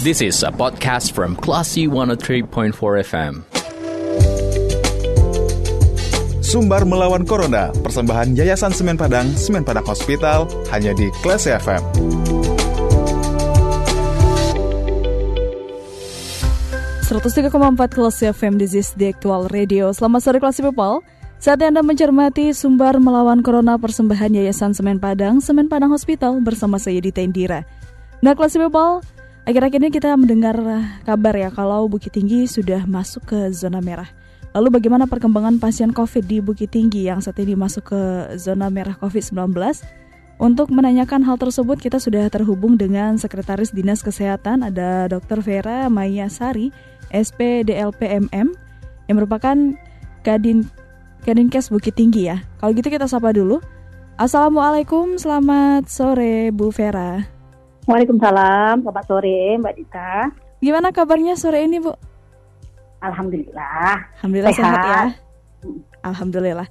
This is a podcast from Classy 103.4 FM. Sumbar melawan Corona, persembahan Yayasan Semen Padang, Semen Padang Hospital, hanya di Classy FM. empat Kelas FM This is the Actual Radio Selamat sore Kelas People Saatnya Anda mencermati Sumbar melawan Corona Persembahan Yayasan Semen Padang Semen Padang Hospital bersama saya Dita Indira Nah Kelas People Akhir-akhir ini kita mendengar kabar ya Kalau Bukit Tinggi sudah masuk ke zona merah Lalu bagaimana perkembangan pasien COVID di Bukit Tinggi yang saat ini masuk ke zona merah COVID-19 untuk menanyakan hal tersebut, kita sudah terhubung dengan Sekretaris Dinas Kesehatan, ada Dr. Vera Maya Sari, SPDLPMM, yang merupakan Kadin Kadinkes Bukit Tinggi ya. Kalau gitu kita sapa dulu. Assalamualaikum, selamat sore Bu Vera. Waalaikumsalam, selamat sore Mbak Dita. Gimana kabarnya sore ini Bu? Alhamdulillah. Alhamdulillah sehat, sehat ya. Alhamdulillah.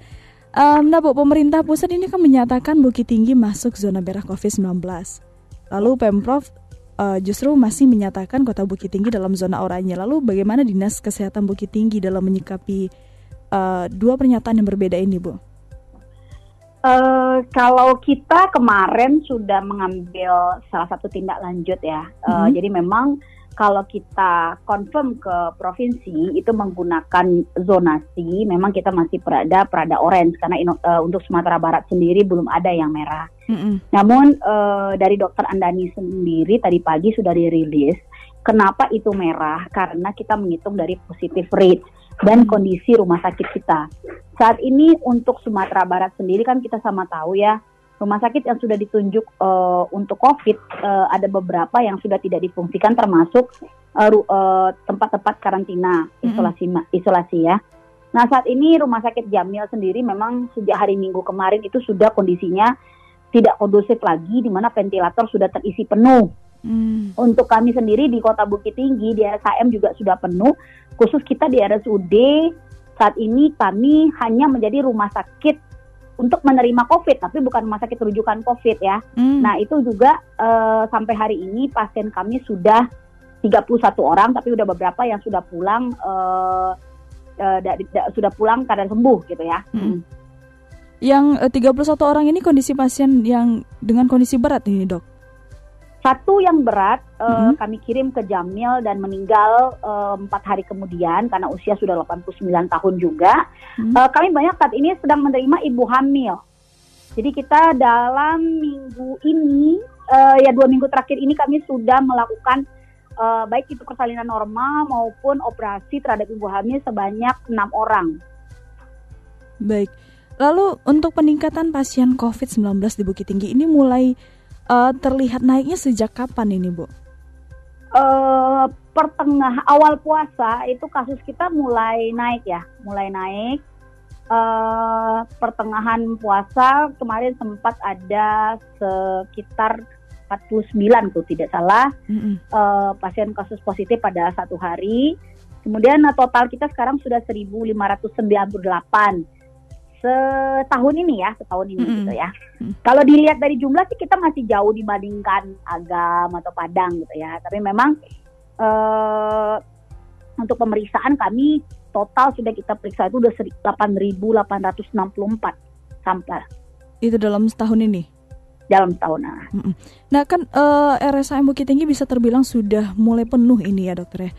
Um, nah Bu, pemerintah pusat ini kan menyatakan Bukit Tinggi masuk zona merah COVID-19. Lalu Pemprov uh, justru masih menyatakan kota Bukit Tinggi dalam zona oranye. Lalu bagaimana Dinas Kesehatan Bukit Tinggi dalam menyikapi uh, dua pernyataan yang berbeda ini Bu? Uh, kalau kita kemarin sudah mengambil salah satu tindak lanjut ya, mm -hmm. uh, jadi memang kalau kita confirm ke provinsi itu menggunakan zonasi, memang kita masih berada perada orange karena ino, uh, untuk Sumatera Barat sendiri belum ada yang merah. Mm-hmm. Namun uh, dari Dokter Andani sendiri tadi pagi sudah dirilis, kenapa itu merah? Karena kita menghitung dari positif rate dan kondisi rumah sakit kita. Saat ini untuk Sumatera Barat sendiri kan kita sama tahu ya rumah sakit yang sudah ditunjuk uh, untuk COVID uh, ada beberapa yang sudah tidak difungsikan termasuk tempat-tempat uh, karantina isolasi mm -hmm. isolasi ya. Nah saat ini rumah sakit Jamil sendiri memang sejak hari Minggu kemarin itu sudah kondisinya tidak kondusif lagi di mana ventilator sudah terisi penuh. Mm. Untuk kami sendiri di Kota Bukit Tinggi di RSAM juga sudah penuh. Khusus kita di RSUD saat ini kami hanya menjadi rumah sakit untuk menerima COVID, tapi bukan rumah sakit rujukan COVID ya. Hmm. Nah itu juga uh, sampai hari ini pasien kami sudah 31 orang, tapi udah beberapa yang sudah pulang, uh, uh, da, da, sudah pulang keadaan sembuh gitu ya. Hmm. Yang uh, 31 orang ini kondisi pasien yang dengan kondisi berat ini dok? Satu yang berat uh, mm-hmm. kami kirim ke Jamil dan meninggal empat uh, hari kemudian karena usia sudah 89 tahun juga. Mm-hmm. Uh, kami banyak saat ini sedang menerima ibu hamil. Jadi kita dalam minggu ini uh, ya dua minggu terakhir ini kami sudah melakukan uh, baik itu persalinan normal maupun operasi terhadap ibu hamil sebanyak enam orang. Baik. Lalu untuk peningkatan pasien COVID-19 di Bukit Tinggi ini mulai uh, terlihat naiknya sejak kapan ini, Bu? Uh, pertengah awal puasa itu kasus kita mulai naik ya, mulai naik. Uh, pertengahan puasa kemarin sempat ada sekitar 49 tuh tidak salah mm-hmm. uh, pasien kasus positif pada satu hari. Kemudian total kita sekarang sudah 1.598 setahun ini ya, setahun ini mm -hmm. gitu ya. Mm. Kalau dilihat dari jumlah sih kita masih jauh dibandingkan Agam atau Padang gitu ya. Tapi memang uh, untuk pemeriksaan kami total sudah kita periksa itu udah 8.864 sampel. Itu dalam setahun ini? Dalam setahun. Nah, nah kan uh, eh, RSAM Bukit Tinggi bisa terbilang sudah mulai penuh ini ya dokter ya.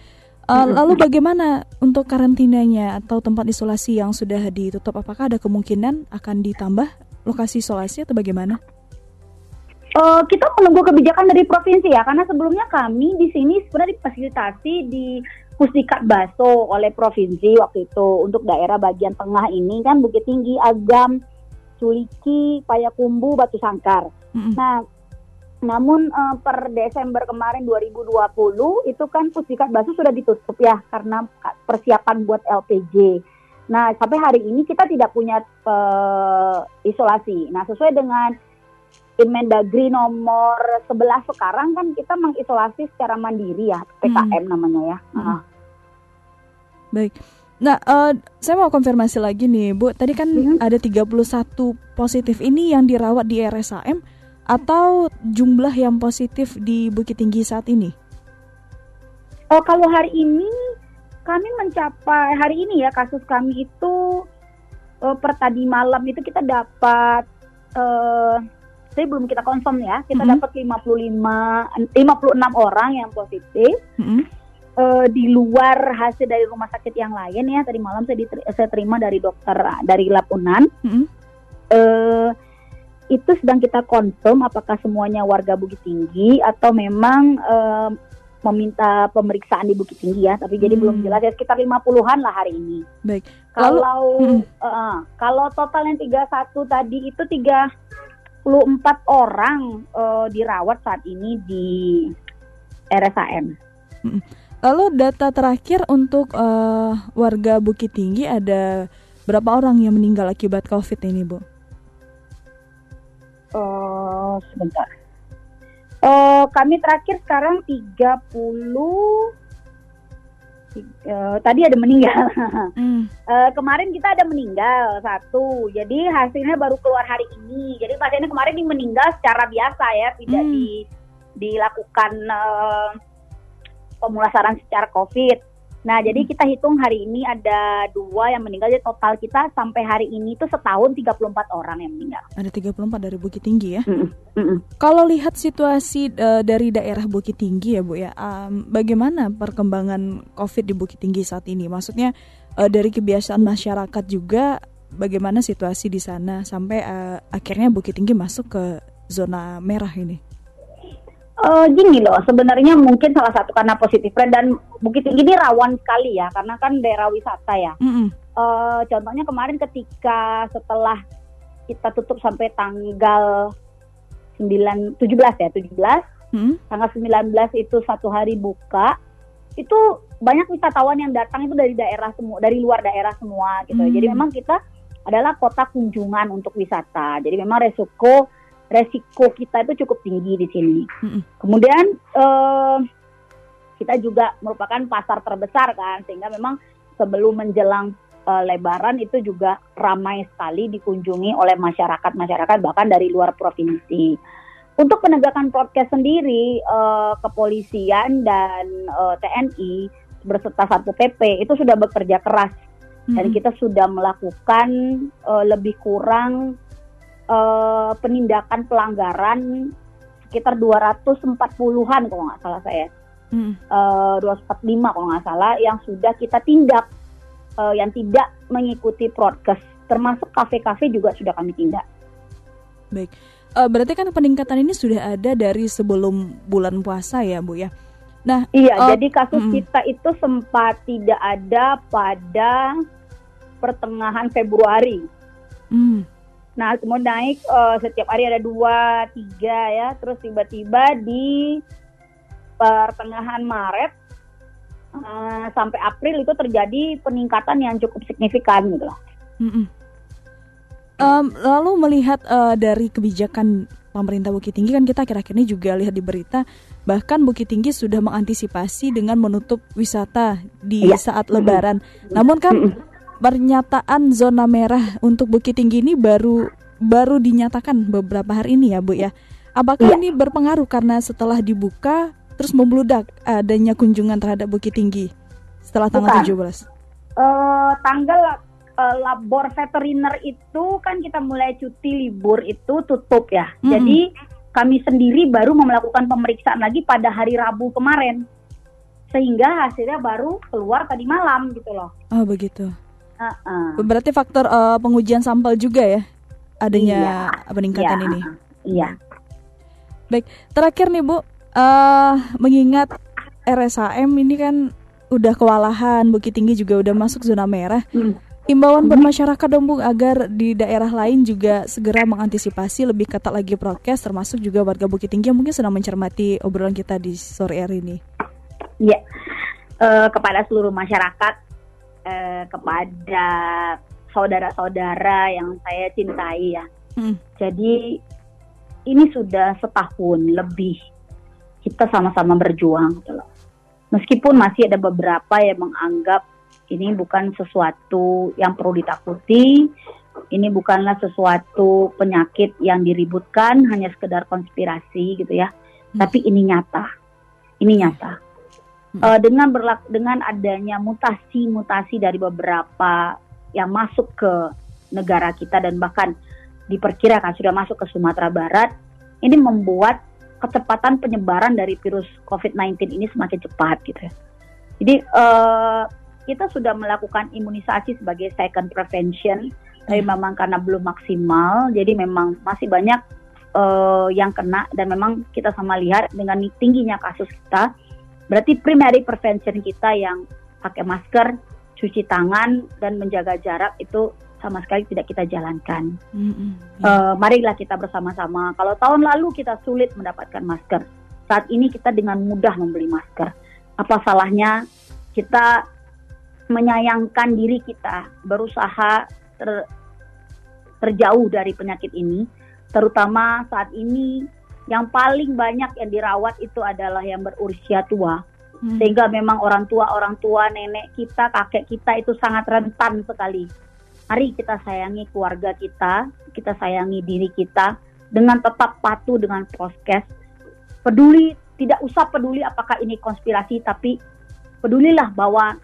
Uh, lalu bagaimana untuk karantinanya atau tempat isolasi yang sudah ditutup? Apakah ada kemungkinan akan ditambah lokasi isolasi atau bagaimana? Uh, kita menunggu kebijakan dari provinsi ya, karena sebelumnya kami di sini sebenarnya difasilitasi di Pusdikat Baso oleh provinsi waktu itu untuk daerah bagian tengah ini kan Bukit Tinggi, Agam, Suliki, Payakumbu, Batu Sangkar. Mm -hmm. Nah namun uh, per Desember kemarin 2020 itu kan Pusdikat Basu sudah ditutup ya karena persiapan buat LPG. Nah sampai hari ini kita tidak punya uh, isolasi. Nah sesuai dengan Inmendagri nomor 11 sekarang kan kita mengisolasi secara mandiri ya PKM hmm. namanya ya. Hmm. Uh. Baik. Nah, uh, saya mau konfirmasi lagi nih, Bu. Tadi kan -hmm. ada 31 positif ini yang dirawat di RSAM atau jumlah yang positif di Bukit Tinggi saat ini? Oh, kalau hari ini kami mencapai hari ini ya kasus kami itu uh, per tadi malam itu kita dapat uh, saya belum kita confirm ya, kita Mhm. dapat 55 56 orang yang positif. Mm-mm. eh, di luar hasil dari rumah sakit yang lain ya tadi malam saya, saya terima dari dokter dari lab Unan Mm-mm. eh itu sedang kita confirm apakah semuanya warga Bukit Tinggi atau memang meminta pemeriksaan di Bukit Tinggi ya tapi jadi Hmm. belum jelas ya sekitar 50-an lah hari ini. Baik. Lalu- Kalau Hmm. eh, kalau total yang 31 tadi itu 34 orang eh, dirawat saat ini di RSAM. Lalu data terakhir untuk eh, warga Bukit Tinggi ada berapa orang yang meninggal akibat COVID ini, Bu? Eh, sebentar. Eh, kami terakhir sekarang 30 eh, tadi ada meninggal. Hmm. Eh, kemarin kita ada meninggal satu. Jadi hasilnya baru keluar hari ini. Jadi pasiennya kemarin ini meninggal secara biasa ya, tidak Hmm. di dilakukan eh, pemulasaran secara COVID. Nah, jadi kita hitung hari ini ada dua yang meninggal. Jadi total kita sampai hari ini itu setahun 34 orang yang meninggal. Ada 34 dari Bukit Tinggi ya. Mm-mm, mm-mm. Kalau lihat situasi eh, dari daerah Bukit Tinggi ya Bu ya, em, bagaimana perkembangan COVID di Bukit Tinggi saat ini? Maksudnya eh, dari kebiasaan masyarakat juga, bagaimana situasi di sana sampai eh, akhirnya Bukit Tinggi masuk ke zona merah ini? Eh, gini loh, sebenarnya mungkin salah satu karena positif rate dan Bukit Tinggi ini rawan sekali ya, karena kan daerah wisata ya. Mm-mm. Eh, contohnya kemarin ketika setelah kita tutup sampai tanggal 9, 17 ya, 17, Mm-mm. tanggal 19 itu satu hari buka, itu banyak wisatawan yang datang itu dari daerah semua, dari luar daerah semua gitu. Hmm. Jadi memang kita adalah kota kunjungan untuk wisata. Jadi memang resiko resiko kita itu cukup tinggi di sini. Mm-mm. Kemudian eh, kita juga merupakan pasar terbesar kan, sehingga memang sebelum menjelang eh, Lebaran itu juga ramai sekali dikunjungi oleh masyarakat masyarakat bahkan dari luar provinsi. Untuk penegakan prokes sendiri, eh, kepolisian dan eh, TNI berserta Satpol PP itu sudah bekerja keras dan kita sudah melakukan eh, lebih kurang eh, penindakan pelanggaran sekitar 240-an kalau nggak salah saya, Mm-mm. Eh, 245 kalau nggak salah yang sudah kita tindak eh, yang tidak mengikuti prokes, termasuk kafe-kafe juga sudah kami tindak. Baik. Eh, berarti kan peningkatan ini sudah ada dari sebelum bulan puasa ya, Bu ya. Nah, Iya, Oh, jadi kasus mm-mm. kita itu sempat tidak ada pada pertengahan Februari. mm, Nah, kemudian naik eh, setiap hari ada dua, tiga ya, terus tiba-tiba di pertengahan Maret eh, sampai April itu terjadi peningkatan yang cukup signifikan gitu loh. Em, lalu melihat eh, dari kebijakan pemerintah Bukit Tinggi kan kita akhir-akhir ini juga lihat di berita bahkan Bukit Tinggi sudah mengantisipasi dengan menutup wisata di Iya. saat Lebaran. Namun kan pernyataan zona merah untuk Bukit Tinggi ini baru baru dinyatakan beberapa hari ini ya Bu ya. Apakah Iya. ini berpengaruh karena setelah dibuka terus membludak adanya kunjungan terhadap Bukit Tinggi setelah tanggal Bukan. 17? Eh, tanggal eh, labor veteriner itu kan kita mulai cuti libur itu tutup ya. Mm-mm. Jadi kami sendiri baru melakukan pemeriksaan lagi pada hari Rabu kemarin. Sehingga hasilnya baru keluar tadi malam gitu loh. Oh begitu. Heeh. Berarti faktor eh, pengujian sampel juga ya adanya peningkatan Iya, ini. Iya. Baik, terakhir nih Bu, eh mengingat RSAM ini kan udah kewalahan, Bukit Tinggi juga udah masuk zona merah. Hmm. Himbauan buat masyarakat dong Bu agar di daerah lain juga segera mengantisipasi lebih ketat lagi prokes termasuk juga warga Bukit Tinggi yang mungkin sedang mencermati obrolan kita di sore hari ini. Iya, Eh, kepada seluruh masyarakat, eh, kepada saudara-saudara yang saya cintai ya. Hmm. Jadi ini sudah setahun lebih kita sama-sama berjuang. gitu loh. Meskipun masih ada beberapa yang menganggap ini bukan sesuatu yang perlu ditakuti, ini bukanlah sesuatu penyakit yang diributkan, hanya sekedar konspirasi gitu ya. Hmm. Tapi ini nyata, ini nyata. Hmm. uh, dengan berlak dengan adanya mutasi-mutasi dari beberapa yang masuk ke negara kita dan bahkan diperkirakan sudah masuk ke Sumatera Barat, ini membuat kecepatan penyebaran dari virus COVID-19 ini semakin cepat gitu. Jadi uh, kita sudah melakukan imunisasi sebagai second prevention, tapi hmm. memang karena belum maksimal, jadi memang masih banyak uh, yang kena dan memang kita sama lihat dengan tingginya kasus kita, berarti primary prevention kita yang pakai masker, cuci tangan dan menjaga jarak itu sama sekali tidak kita jalankan. Mm-hmm. Uh, marilah kita bersama-sama. Kalau tahun lalu kita sulit mendapatkan masker, saat ini kita dengan mudah membeli masker. Apa salahnya kita menyayangkan diri kita, berusaha ter, terjauh dari penyakit ini, terutama saat ini yang paling banyak yang dirawat itu adalah yang berusia tua. Hmm. Sehingga memang orang tua, orang tua, nenek kita, kakek kita itu sangat rentan sekali Mari kita sayangi keluarga kita, kita sayangi diri kita dengan tetap patuh dengan podcast. Peduli, tidak usah peduli apakah ini konspirasi, tapi pedulilah bahwa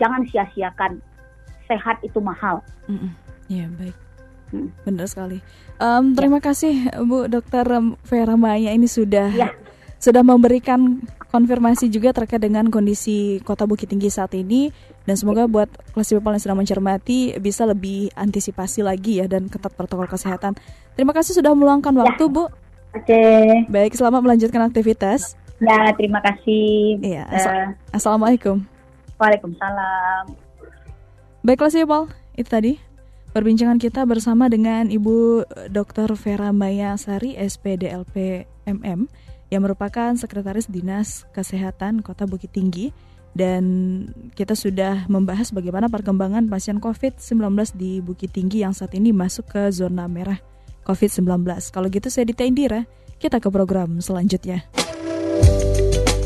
jangan sia-siakan. Sehat itu mahal. Iya, baik. Hmm. Benar sekali. Um, terima ya. kasih Bu Dokter Vera Maya ini sudah ya. sudah memberikan konfirmasi juga terkait dengan kondisi Kota Bukit Tinggi saat ini dan semoga buat kelas people yang sedang mencermati bisa lebih antisipasi lagi ya dan ketat protokol kesehatan. Terima kasih sudah meluangkan ya. waktu, Bu. Oke. Okay. Baik, selamat melanjutkan aktivitas. Ya, terima kasih. Iya. Uh, Assalamualaikum. Waalaikumsalam. Baik, kelas people, itu tadi perbincangan kita bersama dengan Ibu Dr. Vera Maya Sari, SPDLP MM yang merupakan Sekretaris Dinas Kesehatan Kota Bukit Tinggi dan kita sudah membahas bagaimana perkembangan pasien COVID-19 di Bukit Tinggi yang saat ini masuk ke zona merah COVID-19. Kalau gitu saya Dita Indira, kita ke program selanjutnya.